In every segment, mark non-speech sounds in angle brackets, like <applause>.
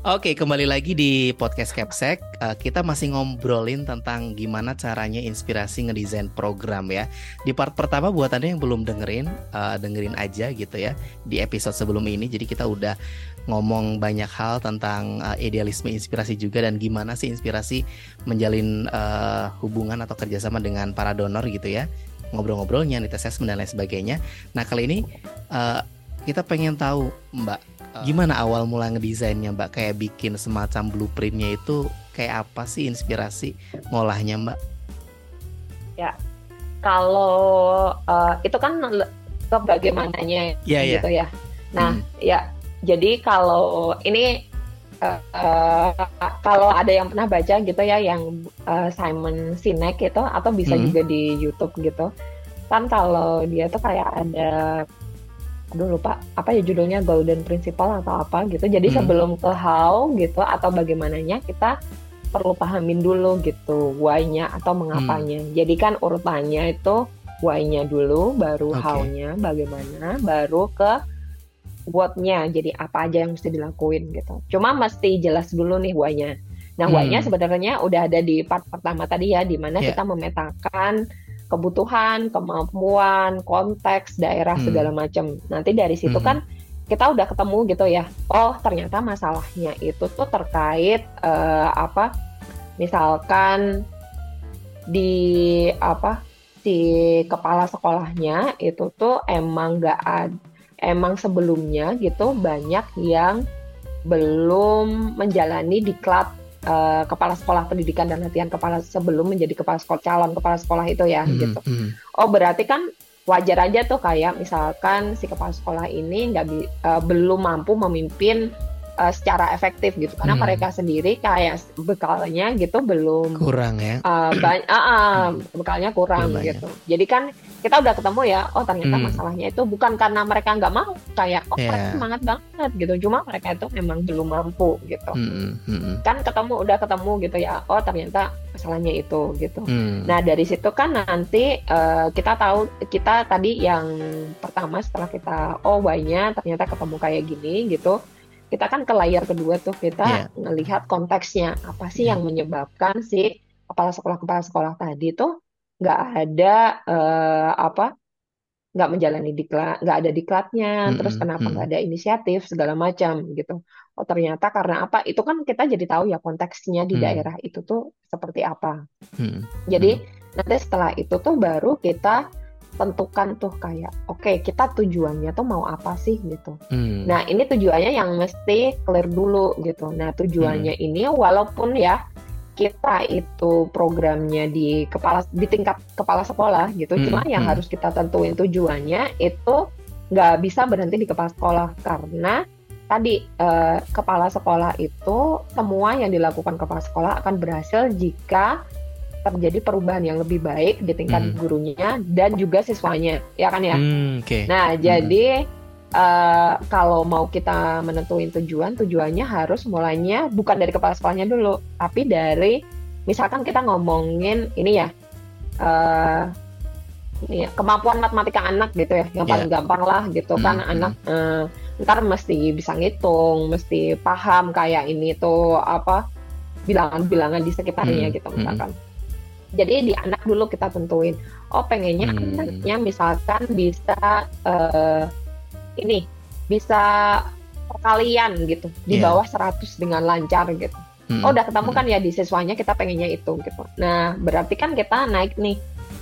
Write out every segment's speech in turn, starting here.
Oke, kembali lagi di podcast Capsek. Uh, kita masih ngobrolin tentang gimana caranya inspirasi ngedesain program ya. Di part pertama buat anda yang belum dengerin, uh, dengerin aja gitu ya. Di episode sebelum ini, jadi kita udah ngomong banyak hal tentang uh, idealisme inspirasi juga dan gimana sih inspirasi menjalin uh, hubungan atau kerjasama dengan para donor gitu ya. Ngobrol-ngobrolnya, tes assessment dan lain sebagainya. Nah kali ini uh, kita pengen tahu Mbak Uh. Gimana awal mula ngedesainnya Mbak? Kayak bikin semacam blueprintnya itu kayak apa sih inspirasi ngolahnya Mbak? Ya, kalau uh, itu kan ke bagaimananya yeah, iya. gitu yeah. ya. Nah, hmm. ya jadi kalau ini uh, uh, kalau ada yang pernah baca gitu ya yang uh, Simon Sinek itu atau bisa hmm. juga di YouTube gitu. Kan kalau dia tuh kayak ada aduh lupa apa ya judulnya golden principle atau apa gitu jadi hmm. sebelum ke how gitu atau bagaimananya kita perlu pahamin dulu gitu why-nya atau mengapanya hmm. jadi kan urutannya itu why-nya dulu baru okay. how-nya bagaimana baru ke what-nya jadi apa aja yang mesti dilakuin gitu cuma mesti jelas dulu nih why-nya nah hmm. why-nya sebenarnya udah ada di part pertama tadi ya di mana yeah. kita memetakan kebutuhan, kemampuan, konteks, daerah hmm. segala macam. Nanti dari situ hmm. kan kita udah ketemu gitu ya. Oh, ternyata masalahnya itu tuh terkait uh, apa? Misalkan di apa? si kepala sekolahnya itu tuh emang gak ada emang sebelumnya gitu banyak yang belum menjalani diklat uh, kepala sekolah pendidikan dan latihan kepala sebelum menjadi kepala sekolah calon kepala sekolah itu ya hmm, gitu. Hmm. Oh berarti kan wajar aja tuh kayak misalkan si kepala sekolah ini nggak uh, belum mampu memimpin uh, secara efektif gitu karena hmm. mereka sendiri kayak bekalnya gitu belum kurang ya uh, banyak uh, uh, bekalnya kurang Belanya. gitu jadi kan kita udah ketemu ya oh ternyata hmm. masalahnya itu bukan karena mereka nggak mau kayak oh yeah. mereka semangat banget gitu cuma mereka itu memang belum mampu gitu hmm. Hmm. kan ketemu udah ketemu gitu ya oh ternyata masalahnya itu gitu hmm. nah dari situ kan nanti uh, kita tahu kita tadi yang pertama setelah kita oh why-nya ternyata ketemu kayak gini gitu kita kan ke layar kedua tuh kita yeah. ngelihat konteksnya apa sih yeah. yang menyebabkan si kepala sekolah kepala sekolah tadi tuh nggak ada uh, apa nggak menjalani diklat nggak ada diklatnya mm -hmm. terus kenapa nggak mm -hmm. ada inisiatif segala macam gitu oh ternyata karena apa itu kan kita jadi tahu ya konteksnya di mm. daerah itu tuh seperti apa mm. jadi mm. nanti setelah itu tuh baru kita tentukan tuh kayak oke okay, kita tujuannya tuh mau apa sih gitu mm. nah ini tujuannya yang mesti clear dulu gitu nah tujuannya mm. ini walaupun ya kita itu programnya di kepala di tingkat kepala sekolah gitu hmm, cuma yang hmm. harus kita tentuin tujuannya itu nggak bisa berhenti di kepala sekolah karena tadi eh, kepala sekolah itu semua yang dilakukan kepala sekolah akan berhasil jika terjadi perubahan yang lebih baik di tingkat hmm. gurunya dan juga siswanya ya kan ya hmm, okay. nah hmm. jadi uh, kalau mau kita menentuin tujuan, tujuannya harus mulainya bukan dari kepala sekolahnya dulu, tapi dari misalkan kita ngomongin ini ya, uh, ini ya kemampuan matematika anak gitu ya, yang paling yeah. gampang lah gitu kan hmm, anak uh, ntar mesti bisa ngitung, mesti paham kayak ini tuh apa bilangan-bilangan di sekitarnya hmm, gitu hmm. misalkan. Hmm. Jadi di anak dulu kita tentuin, oh pengennya hmm. anaknya misalkan bisa uh, ini bisa perkalian gitu di yeah. bawah 100 dengan lancar gitu. Hmm. Oh udah ketemu kan ya di siswanya kita pengennya itu gitu. Nah berarti kan kita naik nih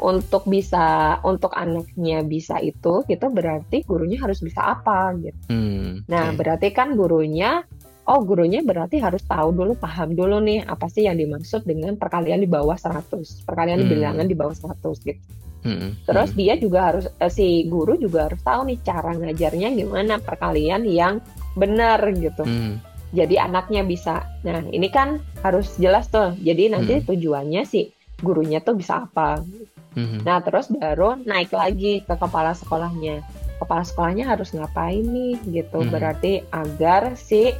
untuk bisa untuk anaknya bisa itu gitu berarti gurunya harus bisa apa gitu. Hmm, nah berarti kan gurunya oh gurunya berarti harus tahu dulu paham dulu nih apa sih yang dimaksud dengan perkalian di bawah 100 perkalian hmm. bilangan di bawah 100 gitu. Hmm. Terus dia juga harus eh, si guru juga harus tahu nih cara ngajarnya gimana perkalian yang benar gitu. Hmm. Jadi anaknya bisa. Nah ini kan harus jelas tuh. Jadi nanti hmm. tujuannya si gurunya tuh bisa apa. Hmm. Nah terus baru naik lagi ke kepala sekolahnya. Kepala sekolahnya harus ngapain nih gitu. Hmm. Berarti agar si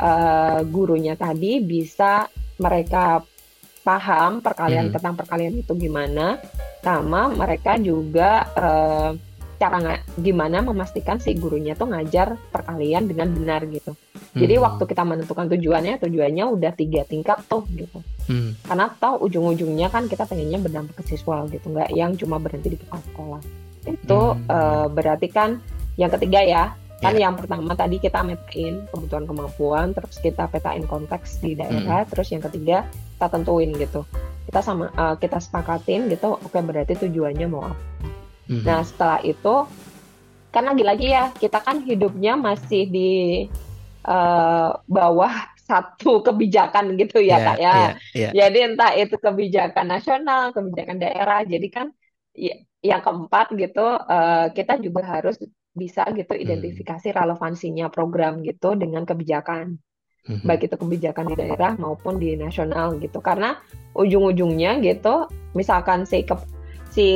uh, gurunya tadi bisa mereka paham perkalian hmm. tentang perkalian itu gimana sama mereka juga uh, cara nggak gimana memastikan si gurunya tuh ngajar perkalian dengan benar gitu. Jadi hmm. waktu kita menentukan tujuannya, tujuannya udah tiga tingkat tuh gitu. Hmm. Karena tahu ujung-ujungnya kan kita pengennya berdampak ke siswa gitu, nggak yang cuma berhenti di kepala sekolah. Itu hmm. uh, berarti kan yang ketiga ya, kan yeah. yang pertama tadi kita metain kebutuhan kemampuan, terus kita petain konteks di daerah, hmm. terus yang ketiga kita tentuin gitu. Kita sama uh, kita sepakatin gitu, oke berarti tujuannya mau apa. Hmm. Nah setelah itu kan lagi-lagi ya kita kan hidupnya masih di uh, bawah <laughs> satu kebijakan gitu ya yeah, kak ya. Yeah, yeah. Jadi entah itu kebijakan nasional, kebijakan daerah. Jadi kan ya, yang keempat gitu uh, kita juga harus bisa gitu hmm. identifikasi relevansinya program gitu dengan kebijakan. Hmm. Baik itu kebijakan di daerah maupun di nasional gitu. Karena ujung-ujungnya gitu misalkan si ke, si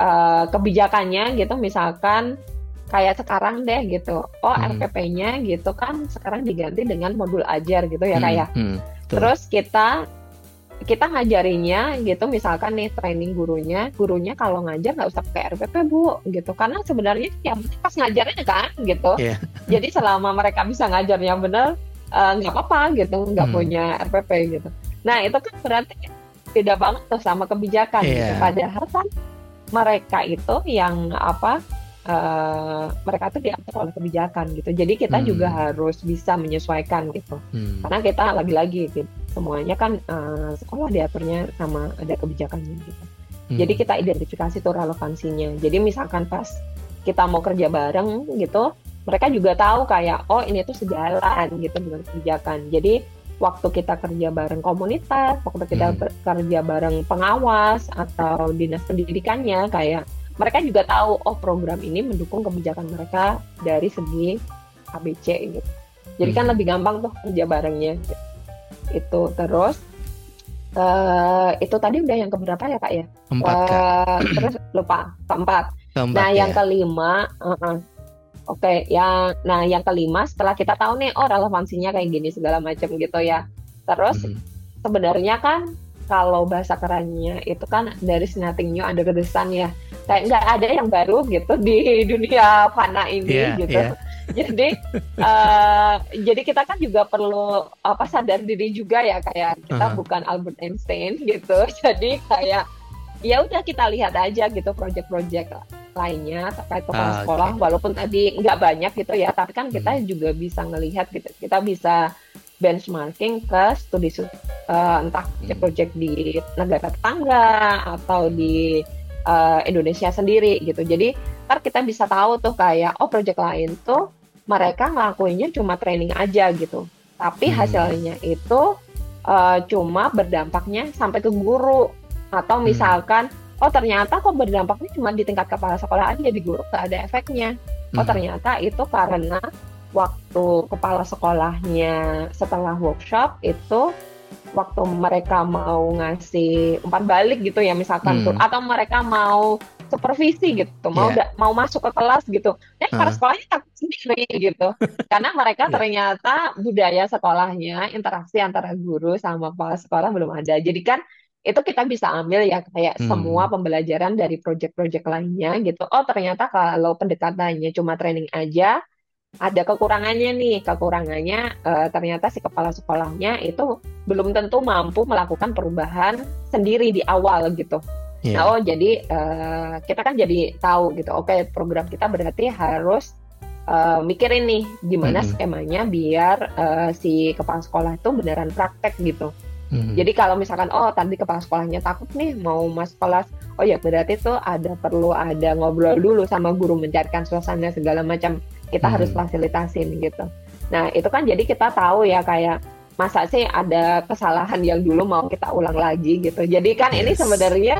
uh, kebijakannya gitu misalkan kayak sekarang deh gitu. Oh, hmm. RPP-nya gitu kan sekarang diganti dengan modul ajar gitu ya, hmm. kayak. Ya. Hmm. Terus kita kita ngajarinya gitu misalkan nih training gurunya gurunya kalau ngajar nggak usah pakai RPP bu gitu karena sebenarnya yang pas ngajarnya kan gitu yeah. jadi selama mereka bisa ngajarnya benar eh, nggak uh, apa-apa gitu nggak hmm. punya RPP gitu nah itu kan berarti beda banget tuh sama kebijakan yeah. gitu. Iya. padahal kan mereka itu yang apa uh, mereka tuh diatur oleh kebijakan gitu. Jadi kita hmm. juga harus bisa menyesuaikan gitu. Hmm. Karena kita lagi-lagi gitu, semuanya kan uh, sekolah diaturnya sama ada kebijakannya gitu. Hmm. Jadi kita identifikasi tuh relevansinya. Jadi misalkan pas kita mau kerja bareng gitu, mereka juga tahu kayak oh ini tuh sejalan gitu dengan kebijakan. Jadi waktu kita kerja bareng komunitas, waktu kita hmm. kerja bareng pengawas atau dinas pendidikannya kayak mereka juga tahu oh program ini mendukung kebijakan mereka dari segi ABC gitu. Jadi kan hmm. kan lebih gampang tuh kerja barengnya. Gitu. Itu terus uh, itu tadi udah yang keberapa ya kak ya? Empat uh, kak. Terus lupa keempat. keempat nah ya. yang kelima, uh -uh. oke, okay, yang nah yang kelima setelah kita tahu nih oh relevansinya kayak gini segala macam gitu ya. Terus hmm. sebenarnya kan kalau bahasa kerennya itu kan dari nothing new under the sun ya kayak nggak ada yang baru gitu di dunia fana ini yeah, gitu yeah. Jadi uh, jadi kita kan juga perlu apa sadar diri juga ya kayak kita uh -huh. bukan Albert Einstein gitu <laughs> jadi kayak ya udah kita lihat aja gitu project-project lainnya terkait kepala ah, sekolah okay. walaupun tadi nggak banyak gitu ya tapi kan kita hmm. juga bisa ngelihat gitu kita bisa benchmarking ke studi uh, entah hmm. project di negara tetangga atau di uh, Indonesia sendiri gitu. Jadi ntar kita bisa tahu tuh kayak oh project lain tuh mereka ngelakuinnya cuma training aja gitu. Tapi hmm. hasilnya itu uh, cuma berdampaknya sampai ke guru atau hmm. misalkan hmm. oh ternyata kok berdampaknya cuma di tingkat kepala sekolah aja di guru gak ada efeknya. Oh hmm. ternyata itu karena waktu kepala sekolahnya setelah workshop itu waktu mereka mau ngasih umpan balik gitu ya misalkan hmm. tuh atau mereka mau supervisi gitu mau yeah. mau masuk ke kelas gitu eh uh. sekolahnya takut sendiri gitu karena mereka yeah. ternyata budaya sekolahnya interaksi antara guru sama kepala sekolah belum ada jadi kan itu kita bisa ambil ya kayak hmm. semua pembelajaran dari project-project lainnya gitu oh ternyata kalau pendekatannya cuma training aja ada kekurangannya nih kekurangannya uh, ternyata si kepala sekolahnya itu belum tentu mampu melakukan perubahan sendiri di awal gitu yeah. nah oh jadi uh, kita kan jadi tahu gitu oke okay, program kita berarti harus uh, mikirin nih gimana mm -hmm. skemanya biar uh, si kepala sekolah itu beneran praktek gitu Hmm. Jadi kalau misalkan oh tadi kepala sekolahnya takut nih mau masuk kelas, oh ya berarti tuh ada perlu ada ngobrol dulu sama guru mencarikan suasana segala macam kita hmm. harus fasilitasin gitu. Nah itu kan jadi kita tahu ya kayak masa sih ada kesalahan yang dulu mau kita ulang lagi gitu. Jadi kan yes. ini sebenarnya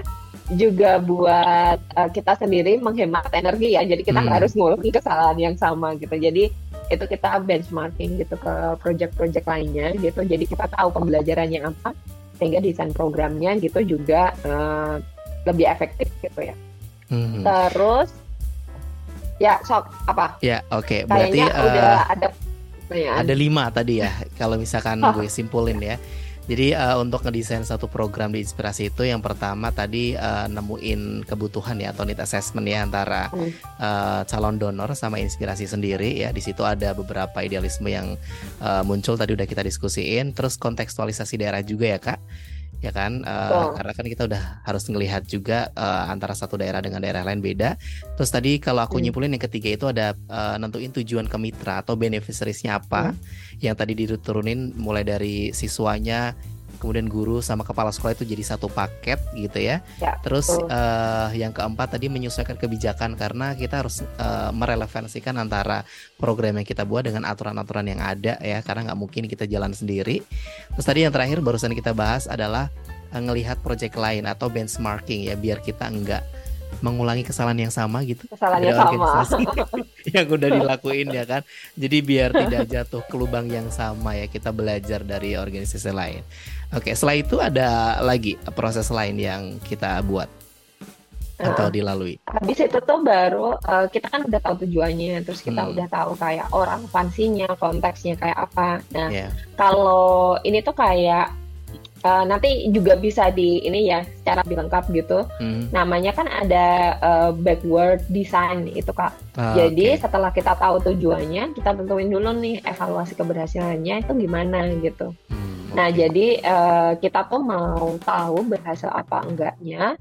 juga buat uh, kita sendiri menghemat energi ya. Jadi kita hmm. harus ngulangin kesalahan yang sama gitu. Jadi itu kita benchmarking gitu ke project-project lainnya gitu. Jadi kita tahu pembelajarannya apa sehingga desain programnya gitu juga uh, lebih efektif gitu ya. Hmm. Terus Ya, sok apa? Ya, oke. Okay. Berarti uh, udah ada ya. Ada lima tadi ya, kalau misalkan oh. gue simpulin ya. Jadi uh, untuk ngedesain satu program di inspirasi itu yang pertama tadi uh, nemuin kebutuhan ya atau need assessment ya antara uh, calon donor sama inspirasi sendiri ya. Di situ ada beberapa idealisme yang uh, muncul tadi udah kita diskusiin. Terus kontekstualisasi daerah juga ya kak ya kan uh, karena kan kita udah harus ngelihat juga uh, antara satu daerah dengan daerah lain beda terus tadi kalau aku hmm. nyimpulin yang ketiga itu ada uh, nentuin tujuan ke mitra atau beneficiariesnya apa hmm. yang tadi diturunin mulai dari siswanya kemudian guru sama kepala sekolah itu jadi satu paket gitu ya. ya Terus uh, yang keempat tadi menyesuaikan kebijakan karena kita harus uh, merelevansikan antara program yang kita buat dengan aturan-aturan yang ada ya karena nggak mungkin kita jalan sendiri. Terus tadi yang terakhir barusan kita bahas adalah uh, ngelihat project lain atau benchmarking ya biar kita enggak mengulangi kesalahan yang sama gitu. Kesalahan yang sama. <laughs> <laughs> yang udah dilakuin ya kan. Jadi biar <laughs> tidak jatuh ke lubang yang sama ya kita belajar dari organisasi lain. Oke, setelah itu ada lagi proses lain yang kita buat atau dilalui. Habis itu tuh baru uh, kita kan udah tahu tujuannya, terus kita hmm. udah tahu kayak orang fansinya, konteksnya kayak apa. Nah, yeah. kalau ini tuh kayak uh, nanti juga bisa di ini ya secara lebih lengkap gitu. Hmm. Namanya kan ada uh, backward design itu kak. Ah, Jadi okay. setelah kita tahu tujuannya, kita tentuin dulu nih evaluasi keberhasilannya itu gimana gitu. Hmm, nah jadi uh, kita tuh mau tahu berhasil apa enggaknya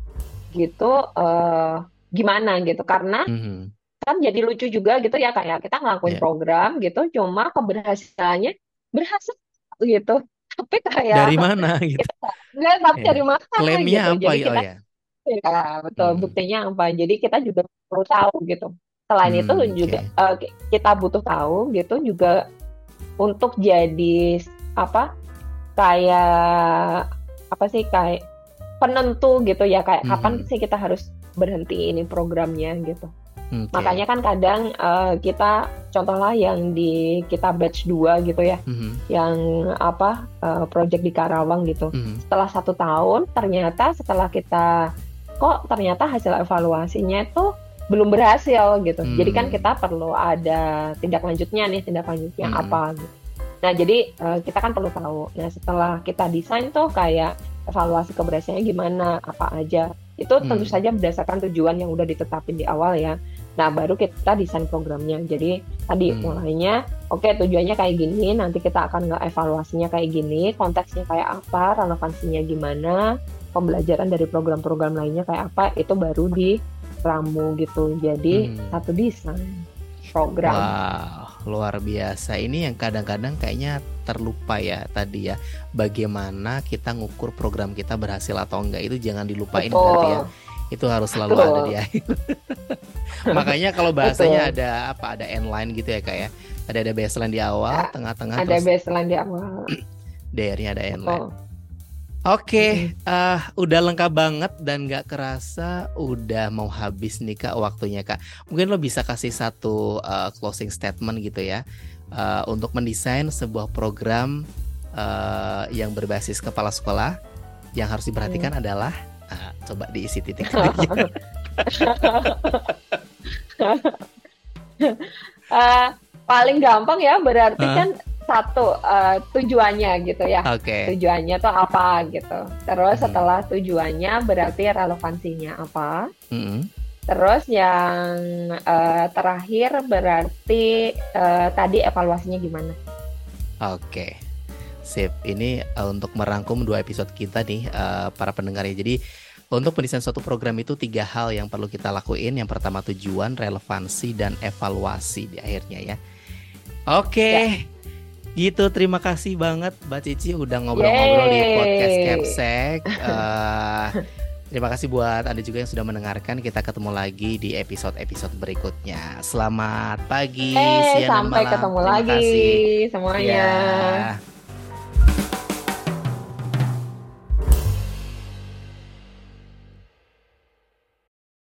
gitu uh, gimana gitu karena hmm. kan jadi lucu juga gitu ya kayak kita ngelakuin yeah. program gitu cuma keberhasilannya berhasil gitu tapi kayak dari mana <laughs> gitu? Nggak tapi ya. dari mana klaimnya gitu. apa jadi kita, ya ya betul. Hmm. buktinya apa? Jadi kita juga perlu tahu gitu. Selain hmm, itu juga uh, kita butuh tahu gitu juga untuk jadi apa kayak apa sih kayak penentu gitu ya. Kayak hmm. kapan sih kita harus berhenti ini programnya gitu Okay. Makanya kan kadang uh, kita contohlah yang di kita batch 2 gitu ya, mm -hmm. yang apa uh, project di Karawang gitu. Mm -hmm. Setelah satu tahun ternyata setelah kita kok ternyata hasil evaluasinya itu belum berhasil gitu. Mm. Jadi kan kita perlu ada tindak lanjutnya nih, tindak lanjutnya mm. apa gitu. Nah, jadi uh, kita kan perlu tahu. Nah, setelah kita desain tuh kayak evaluasi keberhasilannya gimana, apa aja. Itu tentu saja berdasarkan tujuan yang udah ditetapin di awal ya. Nah, baru kita desain programnya. Jadi tadi hmm. mulainya, oke okay, tujuannya kayak gini, nanti kita akan nge-evaluasinya kayak gini, konteksnya kayak apa, relevansinya gimana, pembelajaran dari program-program lainnya kayak apa, itu baru di ramu gitu. Jadi hmm. satu desain program. Wow, luar biasa. Ini yang kadang-kadang kayaknya terlupa ya tadi ya. Bagaimana kita ngukur program kita berhasil atau enggak itu jangan dilupain Betul. berarti ya itu harus selalu Betul. ada di akhir. <laughs> Makanya kalau bahasanya Betul. ada apa? Ada end line gitu ya kak ya. Ada ada baseline di awal, tengah-tengah. Ada terus baseline di awal. <clears throat> Dari ada end line. Oke, okay, uh, udah lengkap banget dan gak kerasa udah mau habis nih kak waktunya kak. Mungkin lo bisa kasih satu uh, closing statement gitu ya uh, untuk mendesain sebuah program uh, yang berbasis kepala sekolah. Yang harus diperhatikan hmm. adalah <laughs> coba diisi titik-titiknya. <laughs> uh, <laughs> paling gampang ya berarti uh. kan satu uh, tujuannya gitu ya. Okay. Tujuannya tuh apa gitu. Terus hmm. setelah tujuannya berarti relevansinya apa. Hmm. Terus yang uh, terakhir berarti uh, tadi evaluasinya gimana? Oke. Okay. Sip. Ini uh, untuk merangkum dua episode kita nih uh, para pendengar ya. Jadi untuk pendesain suatu program itu tiga hal yang perlu kita lakuin. Yang pertama tujuan, relevansi, dan evaluasi di akhirnya ya. Oke. Okay. Ya. Gitu, terima kasih banget Mbak Cici udah ngobrol-ngobrol di podcast Capsec. Uh, <laughs> terima kasih buat Anda juga yang sudah mendengarkan. Kita ketemu lagi di episode-episode berikutnya. Selamat pagi, hey, siang, sampai malam. ketemu terima lagi kasih. semuanya. Ya.